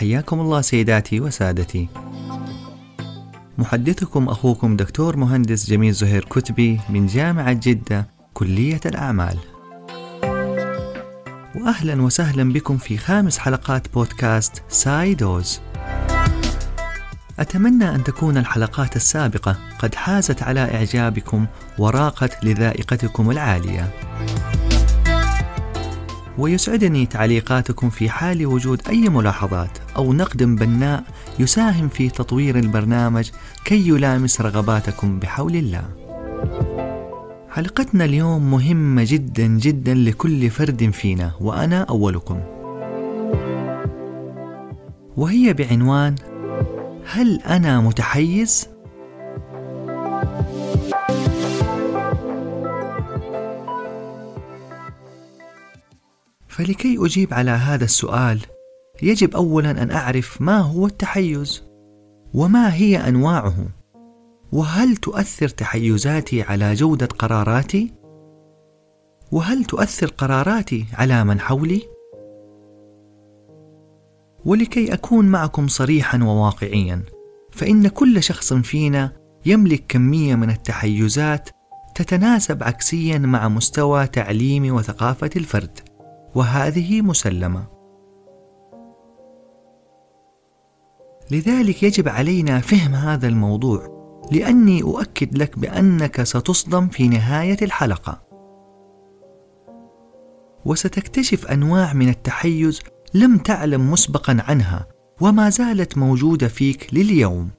حياكم الله سيداتي وسادتي. محدثكم أخوكم دكتور مهندس جميل زهير كتبي من جامعة جدة كلية الأعمال. وأهلا وسهلا بكم في خامس حلقات بودكاست سايدوز. أتمنى أن تكون الحلقات السابقة قد حازت على إعجابكم وراقت لذائقتكم العالية. ويسعدني تعليقاتكم في حال وجود أي ملاحظات أو نقد بناء يساهم في تطوير البرنامج كي يلامس رغباتكم بحول الله. حلقتنا اليوم مهمة جدا جدا لكل فرد فينا وأنا أولكم. وهي بعنوان هل أنا متحيز؟ فلكي أجيب على هذا السؤال يجب أولا أن أعرف ما هو التحيز وما هي أنواعه وهل تؤثر تحيزاتي على جودة قراراتي؟ وهل تؤثر قراراتي على من حولي؟ ولكي أكون معكم صريحا وواقعيا فإن كل شخص فينا يملك كمية من التحيزات تتناسب عكسيا مع مستوى تعليم وثقافة الفرد وهذه مسلمة. لذلك يجب علينا فهم هذا الموضوع لأني أؤكد لك بأنك ستصدم في نهاية الحلقة. وستكتشف أنواع من التحيز لم تعلم مسبقا عنها وما زالت موجودة فيك لليوم.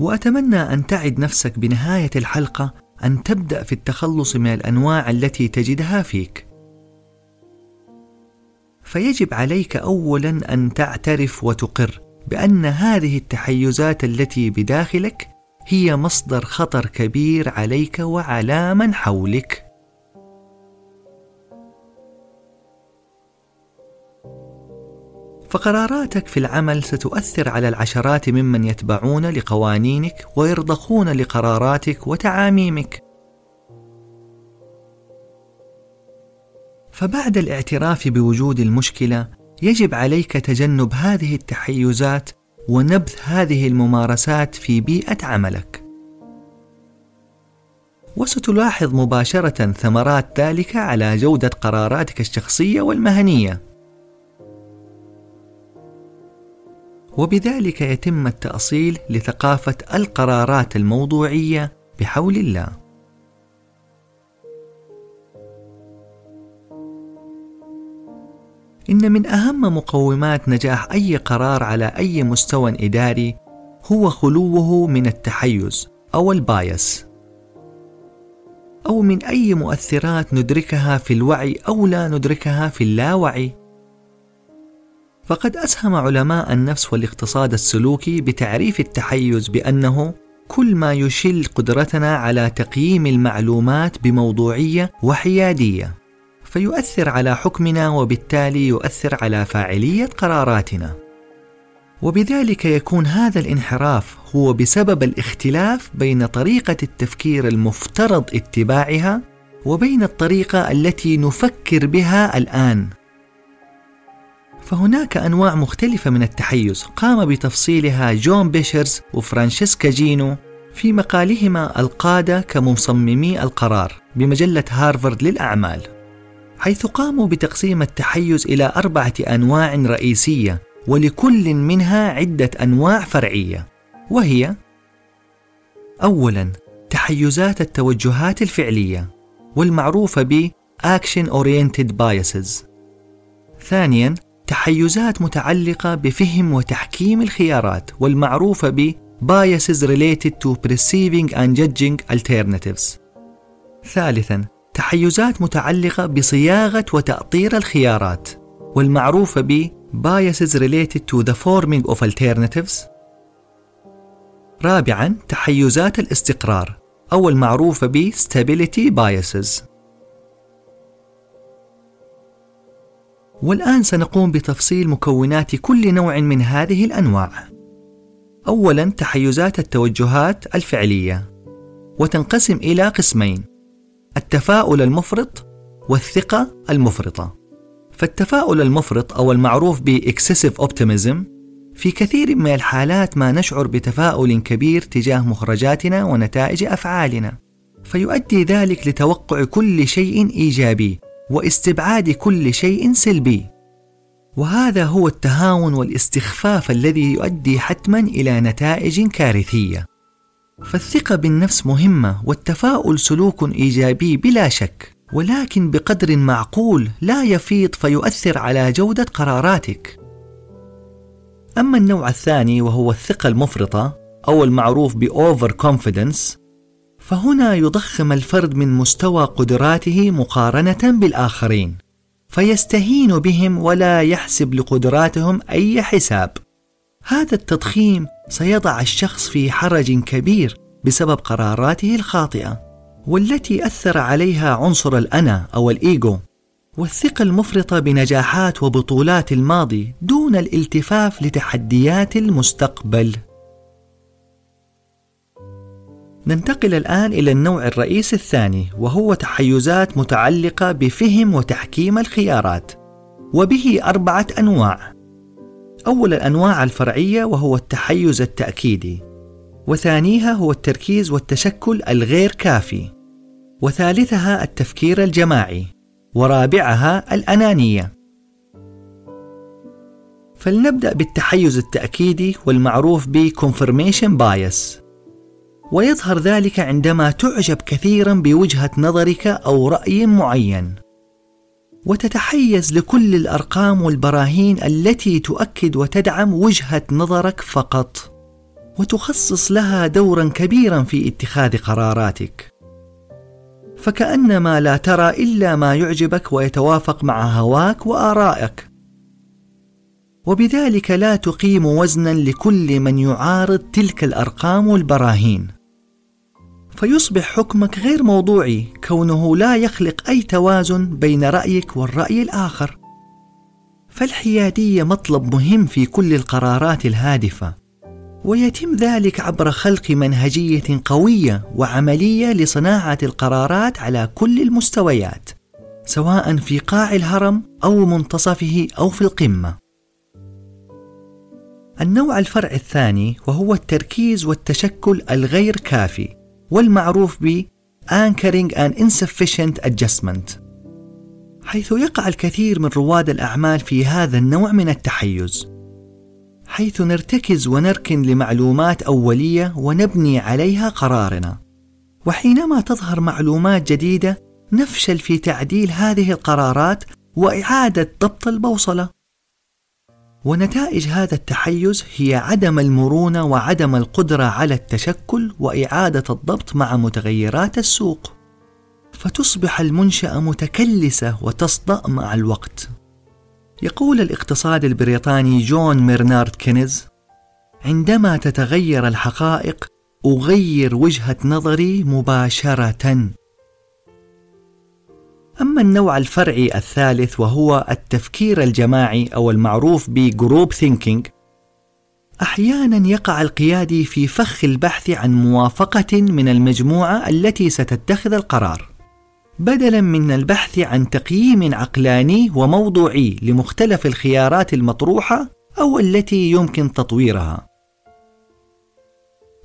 وأتمنى أن تعد نفسك بنهاية الحلقة أن تبدأ في التخلص من الأنواع التي تجدها فيك. فيجب عليك أولا أن تعترف وتقر بأن هذه التحيزات التي بداخلك هي مصدر خطر كبير عليك وعلى من حولك. فقراراتك في العمل ستؤثر على العشرات ممن يتبعون لقوانينك ويرضخون لقراراتك وتعاميمك. فبعد الاعتراف بوجود المشكلة يجب عليك تجنب هذه التحيزات ونبذ هذه الممارسات في بيئة عملك. وستلاحظ مباشرة ثمرات ذلك على جودة قراراتك الشخصية والمهنية. وبذلك يتم التأصيل لثقافة القرارات الموضوعية بحول الله. إن من أهم مقومات نجاح أي قرار على أي مستوى إداري هو خلوه من التحيز أو البايس أو من أي مؤثرات ندركها في الوعي أو لا ندركها في اللاوعي فقد أسهم علماء النفس والاقتصاد السلوكي بتعريف التحيز بأنه كل ما يشل قدرتنا على تقييم المعلومات بموضوعية وحيادية فيؤثر على حكمنا وبالتالي يؤثر على فاعلية قراراتنا. وبذلك يكون هذا الانحراف هو بسبب الاختلاف بين طريقة التفكير المفترض اتباعها وبين الطريقة التي نفكر بها الآن فهناك أنواع مختلفة من التحيز. قام بتفصيلها جون بيشرز وفرانشيسكا جينو في مقالهما القادة كمصممي القرار بمجلة هارفارد للأعمال حيث قاموا بتقسيم التحيز إلى أربعة أنواع رئيسية ولكل منها عدة أنواع فرعية وهي أولاً تحيزات التوجهات الفعلية والمعروفة ب Action Oriented Biases. ثانياً تحيزات متعلقة بفهم وتحكيم الخيارات والمعروفة ب biases related to perceiving and judging alternatives. ثالثا تحيزات متعلقة بصياغة وتأطير الخيارات والمعروفة ب biases related to the forming of alternatives. رابعا تحيزات الاستقرار أو المعروفة ب stability biases. والآن سنقوم بتفصيل مكونات كل نوع من هذه الأنواع. أولاً تحيزات التوجهات الفعلية، وتنقسم إلى قسمين: التفاؤل المفرط والثقة المفرطة. فالتفاؤل المفرط أو المعروف ب excessive optimism في كثير من الحالات ما نشعر بتفاؤل كبير تجاه مخرجاتنا ونتائج أفعالنا فيؤدي ذلك لتوقع كل شيء إيجابي واستبعاد كل شيء سلبي. وهذا هو التهاون والاستخفاف الذي يؤدي حتما إلى نتائج كارثية. فالثقة بالنفس مهمة والتفاؤل سلوك إيجابي بلا شك ولكن بقدر معقول لا يفيض فيؤثر على جودة قراراتك. أما النوع الثاني وهو الثقة المفرطة أو المعروف ب overconfidence فهنا يضخم الفرد من مستوى قدراته مقارنة بالآخرين فيستهين بهم ولا يحسب لقدراتهم أي حساب. هذا التضخيم سيضع الشخص في حرج كبير بسبب قراراته الخاطئة والتي أثر عليها عنصر الأنا أو الايجو والثقة المفرطة بنجاحات وبطولات الماضي دون الالتفاف لتحديات المستقبل. ننتقل الآن إلى النوع الرئيسي الثاني وهو تحيزات متعلقة بفهم وتحكيم الخيارات وبه أربعة أنواع. أول الأنواع الفرعية وهو التحيز التأكيدي وثانيها هو التركيز والتشكل الغير كافي وثالثها التفكير الجماعي ورابعها الأنانية. فلنبدأ بالتحيز التأكيدي والمعروف ب confirmation bias. ويظهر ذلك عندما تعجب كثيرا بوجهة نظرك أو رأي معين. وتتحيز لكل الأرقام والبراهين التي تؤكد وتدعم وجهة نظرك فقط وتخصص لها دورا كبيرا في اتخاذ قراراتك. فكأنما لا ترى إلا ما يعجبك ويتوافق مع هواك وآرائك. وبذلك لا تقيم وزنا لكل من يعارض تلك الأرقام والبراهين. فيصبح حكمك غير موضوعي كونه لا يخلق أي توازن بين رأيك والرأي الآخر. فالحيادية مطلب مهم في كل القرارات الهادفة. ويتم ذلك عبر خلق منهجية قوية وعملية لصناعة القرارات على كل المستويات سواء في قاع الهرم أو منتصفه أو في القمة. النوع الفرع الثاني وهو التركيز والتشكل الغير كافي. والمعروف ب Anchoring and Insufficient Adjustment. حيث يقع الكثير من رواد الأعمال في هذا النوع من التحيز. حيث نرتكز ونركن لمعلومات أولية ونبني عليها قرارنا. وحينما تظهر معلومات جديدة نفشل في تعديل هذه القرارات وإعادة ضبط البوصلة. ونتائج هذا التحيز هي عدم المرونة وعدم القدرة على التشكل وإعادة الضبط مع متغيرات السوق. فتصبح المنشأة متكلسة وتصدأ مع الوقت. يقول الاقتصادي البريطاني جون مينارد كينيز عندما تتغير الحقائق أغير وجهة نظري مباشرة. أما النوع الفرعي الثالث وهو التفكير الجماعي أو المعروف ب group thinking أحيانا يقع القيادي في فخ البحث عن موافقة من المجموعة التي ستتخذ القرار. بدلا من البحث عن تقييم عقلاني وموضوعي لمختلف الخيارات المطروحة أو التي يمكن تطويرها.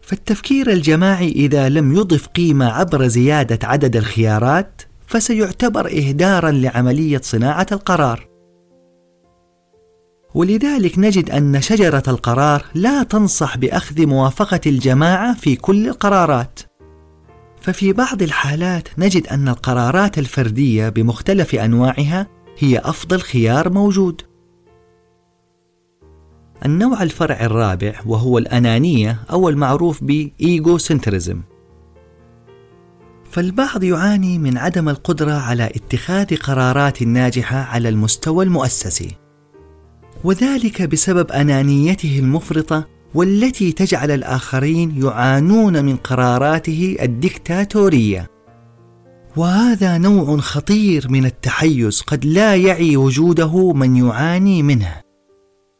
فالتفكير الجماعي إذا لم يضف قيمة عبر زيادة عدد الخيارات فسيعتبر إهدارا لعملية صناعة القرار. ولذلك نجد أن شجرة القرار لا تنصح بأخذ موافقة الجماعة في كل القرارات. ففي بعض الحالات نجد أن القرارات الفردية بمختلف أنواعها هي أفضل خيار موجود. النوع الفرع الرابع وهو الأنانية أو المعروف بإيجو سنترزم فالبعض يعاني من عدم القدرة على اتخاذ قرارات ناجحة على المستوى المؤسسي. وذلك بسبب أنانيته المفرطة والتي تجعل الآخرين يعانون من قراراته الدكتاتورية. وهذا نوع خطير من التحيز قد لا يعي وجوده من يعاني منه.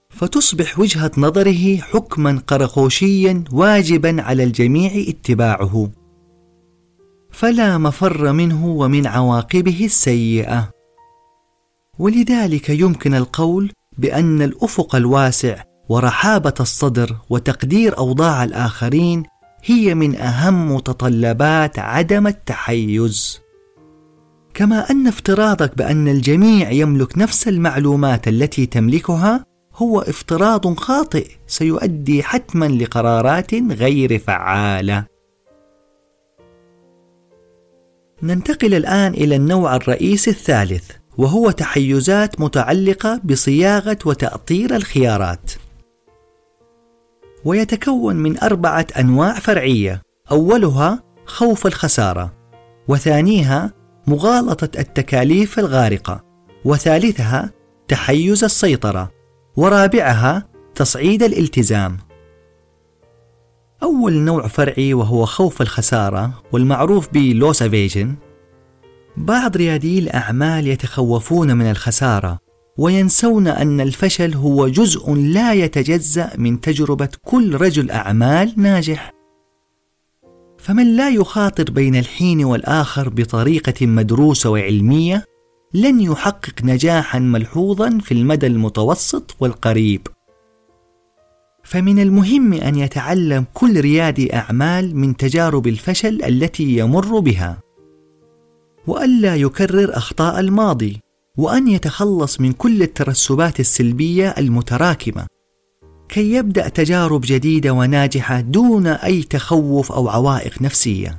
فتصبح وجهة نظره حكما قرقوشيا واجبا على الجميع اتباعه. فلا مفر منه ومن عواقبه السيئة ولذلك يمكن القول بأن الأفق الواسع ورحابة الصدر وتقدير أوضاع الآخرين هي من أهم متطلبات عدم التحيز. كما أن افتراضك بأن الجميع يملك نفس المعلومات التي تملكها هو افتراض خاطئ سيؤدي حتما لقرارات غير فعالة. ننتقل الآن إلى النوع الرئيسي الثالث وهو تحيزات متعلقة بصياغة وتأطير الخيارات. ويتكون من أربعة أنواع فرعية، أولها خوف الخسارة، وثانيها مغالطة التكاليف الغارقة، وثالثها تحيز السيطرة، ورابعها تصعيد الالتزام. أول نوع فرعي وهو خوف الخسارة والمعروف ب loss aversion بعض ريادي الأعمال يتخوفون من الخسارة وينسون أن الفشل هو جزء لا يتجزأ من تجربة كل رجل أعمال ناجح. فمن لا يخاطر بين الحين والآخر بطريقة مدروسة وعلمية لن يحقق نجاحا ملحوظا في المدى المتوسط والقريب. فمن المهم أن يتعلم كل ريادي أعمال من تجارب الفشل التي يمر بها. وألا يكرر أخطاء الماضي وأن يتخلص من كل الترسبات السلبية المتراكمة كي يبدأ تجارب جديدة وناجحة دون أي تخوف أو عوائق نفسية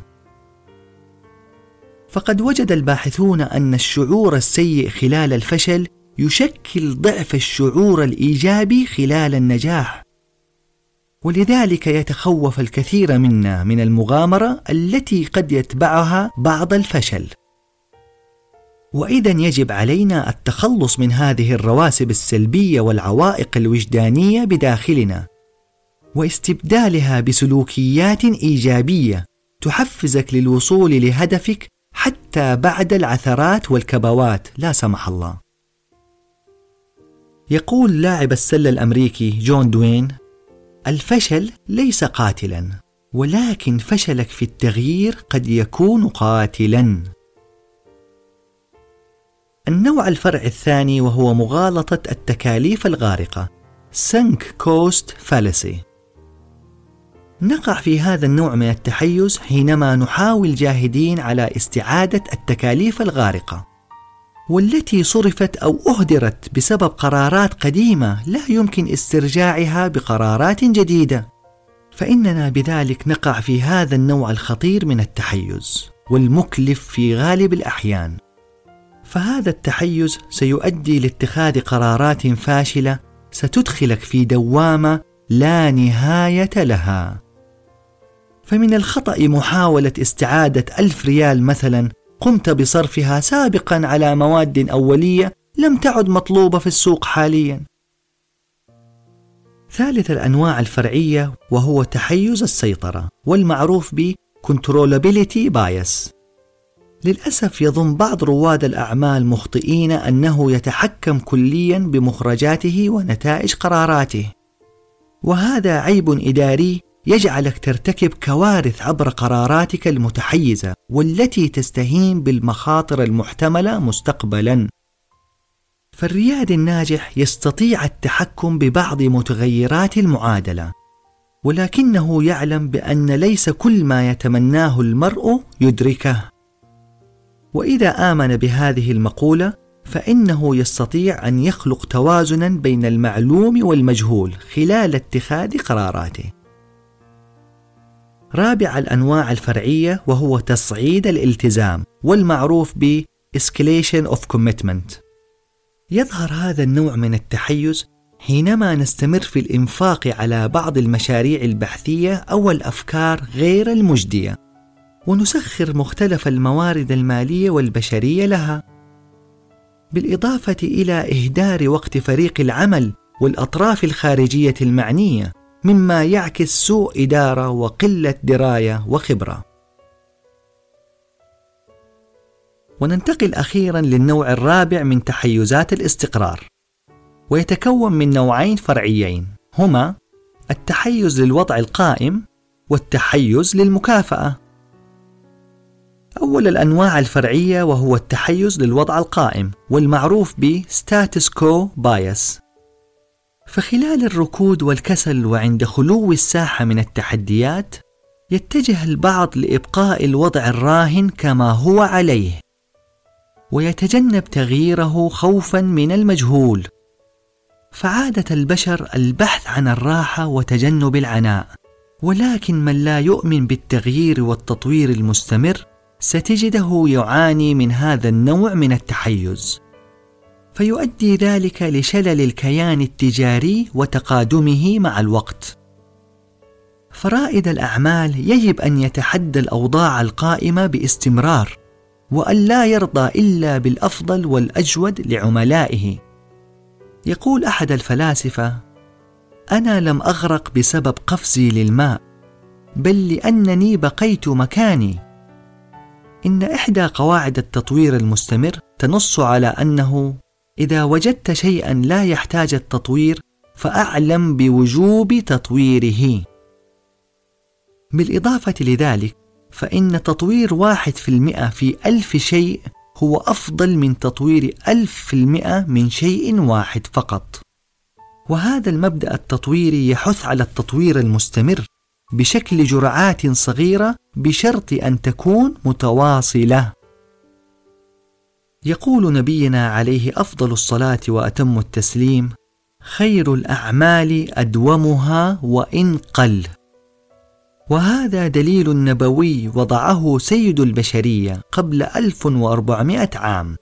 فقد وجد الباحثون أن الشعور السيء خلال الفشل يشكل ضعف الشعور الإيجابي خلال النجاح ولذلك يتخوف الكثير منا من المغامرة التي قد يتبعها بعض الفشل. وإذا يجب علينا التخلص من هذه الرواسب السلبية والعوائق الوجدانية بداخلنا واستبدالها بسلوكيات إيجابية تحفزك للوصول لهدفك حتى بعد العثرات والكبوات لا سمح الله. يقول لاعب السلة الأمريكي جون دوين الفشل ليس قاتلا ولكن فشلك في التغيير قد يكون قاتلا. النوع الفرعي الثاني وهو مغالطة التكاليف الغارقة sunk cost fallacy نقع في هذا النوع من التحيز حينما نحاول جاهدين على استعادة التكاليف الغارقة. والتي صرفت أو أهدرت بسبب قرارات قديمة لا يمكن استرجاعها بقرارات جديدة. فإننا بذلك نقع في هذا النوع الخطير من التحيز والمكلف في غالب الأحيان. فهذا التحيز سيؤدي لاتخاذ قرارات فاشلة ستدخلك في دوامة لا نهاية لها. فمن الخطأ محاولة استعادة ألف ريال مثلا قمت بصرفها سابقا على مواد أولية لم تعد مطلوبة في السوق حاليا. ثالث الأنواع الفرعية وهو تحيز السيطرة والمعروف ب controllability bias. للأسف يظن بعض رواد الأعمال مخطئين أنه يتحكم كليا بمخرجاته ونتائج قراراته. وهذا عيب إداري يجعلك ترتكب كوارث عبر قراراتك المتحيزة والتي تستهين بالمخاطر المحتملة مستقبلا. فالرياد الناجح يستطيع التحكم ببعض متغيرات المعادلة ولكنه يعلم بأن ليس كل ما يتمناه المرء يدركه. وإذا آمن بهذه المقولة فإنه يستطيع أن يخلق توازنا بين المعلوم والمجهول خلال اتخاذ قراراته. رابع الأنواع الفرعية وهو تصعيد الالتزام والمعروف ب escalation of commitment. يظهر هذا النوع من التحيز حينما نستمر في الإنفاق على بعض المشاريع البحثية أو الأفكار غير المجدية ونسخر مختلف الموارد المالية والبشرية لها. بالإضافة إلى إهدار وقت فريق العمل والأطراف الخارجية المعنية مما يعكس سوء إدارة وقلة دراية وخبرة. وننتقل أخيرا للنوع الرابع من تحيزات الاستقرار. ويتكون من نوعين فرعيين هما التحيز للوضع القائم والتحيز للمكافأة. أول الأنواع الفرعية وهو التحيز للوضع القائم والمعروف ب status quo bias. فخلال الركود والكسل وعند خلو الساحة من التحديات يتجه البعض لإبقاء الوضع الراهن كما هو عليه ويتجنب تغييره خوفا من المجهول. فعادة البشر البحث عن الراحة وتجنب العناء ولكن من لا يؤمن بالتغيير والتطوير المستمر ستجده يعاني من هذا النوع من التحيز. فيؤدي ذلك لشلل الكيان التجاري وتقادمه مع الوقت. فرائد الأعمال يجب أن يتحدى الأوضاع القائمة باستمرار وأن لا يرضى إلا بالأفضل والأجود لعملائه. يقول أحد الفلاسفة أنا لم أغرق بسبب قفزي للماء بل لأنني بقيت مكاني. إن إحدى قواعد التطوير المستمر تنص على أنه إذا وجدت شيئا لا يحتاج التطوير فأعلم بوجوب تطويره. بالإضافة لذلك فإن تطوير واحد في المئة في ألف شيء هو أفضل من تطوير ألف في المئة من شيء واحد فقط. وهذا المبدأ التطويري يحث على التطوير المستمر بشكل جرعات صغيرة بشرط أن تكون متواصلة. يقول نبينا عليه أفضل الصلاة وأتم التسليم خير الأعمال أدومها وإن قل. وهذا دليل نبوي وضعه سيد البشرية قبل 1400 عام.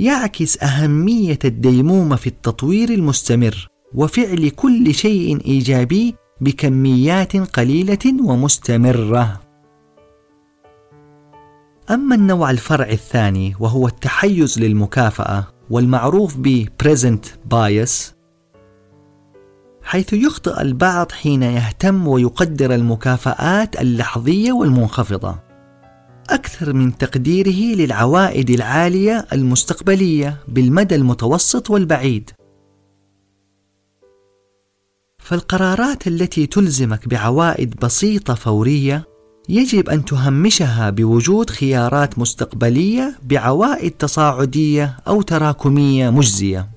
يعكس أهمية الديمومه في التطوير المستمر وفعل كل شيء إيجابي بكميات قليلة ومستمرة. أما النوع الفرعي الثاني وهو التحيز للمكافأة والمعروف ب present bias حيث يخطئ البعض حين يهتم ويقدر المكافآت اللحظية والمنخفضة أكثر من تقديره للعوائد العالية المستقبلية بالمدى المتوسط والبعيد. فالقرارات التي تلزمك بعوائد بسيطة فورية يجب أن تهمشها بوجود خيارات مستقبلية بعوائد تصاعدية أو تراكمية مجزية.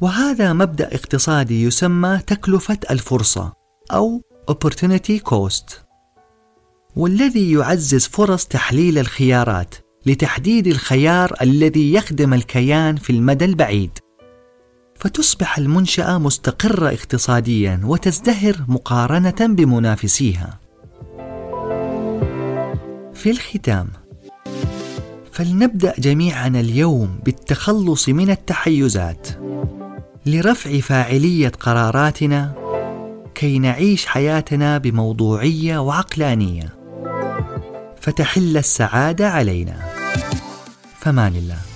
وهذا مبدأ اقتصادي يسمى تكلفة الفرصة أو opportunity cost والذي يعزز فرص تحليل الخيارات لتحديد الخيار الذي يخدم الكيان في المدى البعيد. فتصبح المنشأة مستقرة اقتصاديا وتزدهر مقارنة بمنافسيها. في الختام. فلنبدأ جميعا اليوم بالتخلص من التحيزات. لرفع فاعلية قراراتنا كي نعيش حياتنا بموضوعية وعقلانية. فتحل السعادة علينا. فمان الله.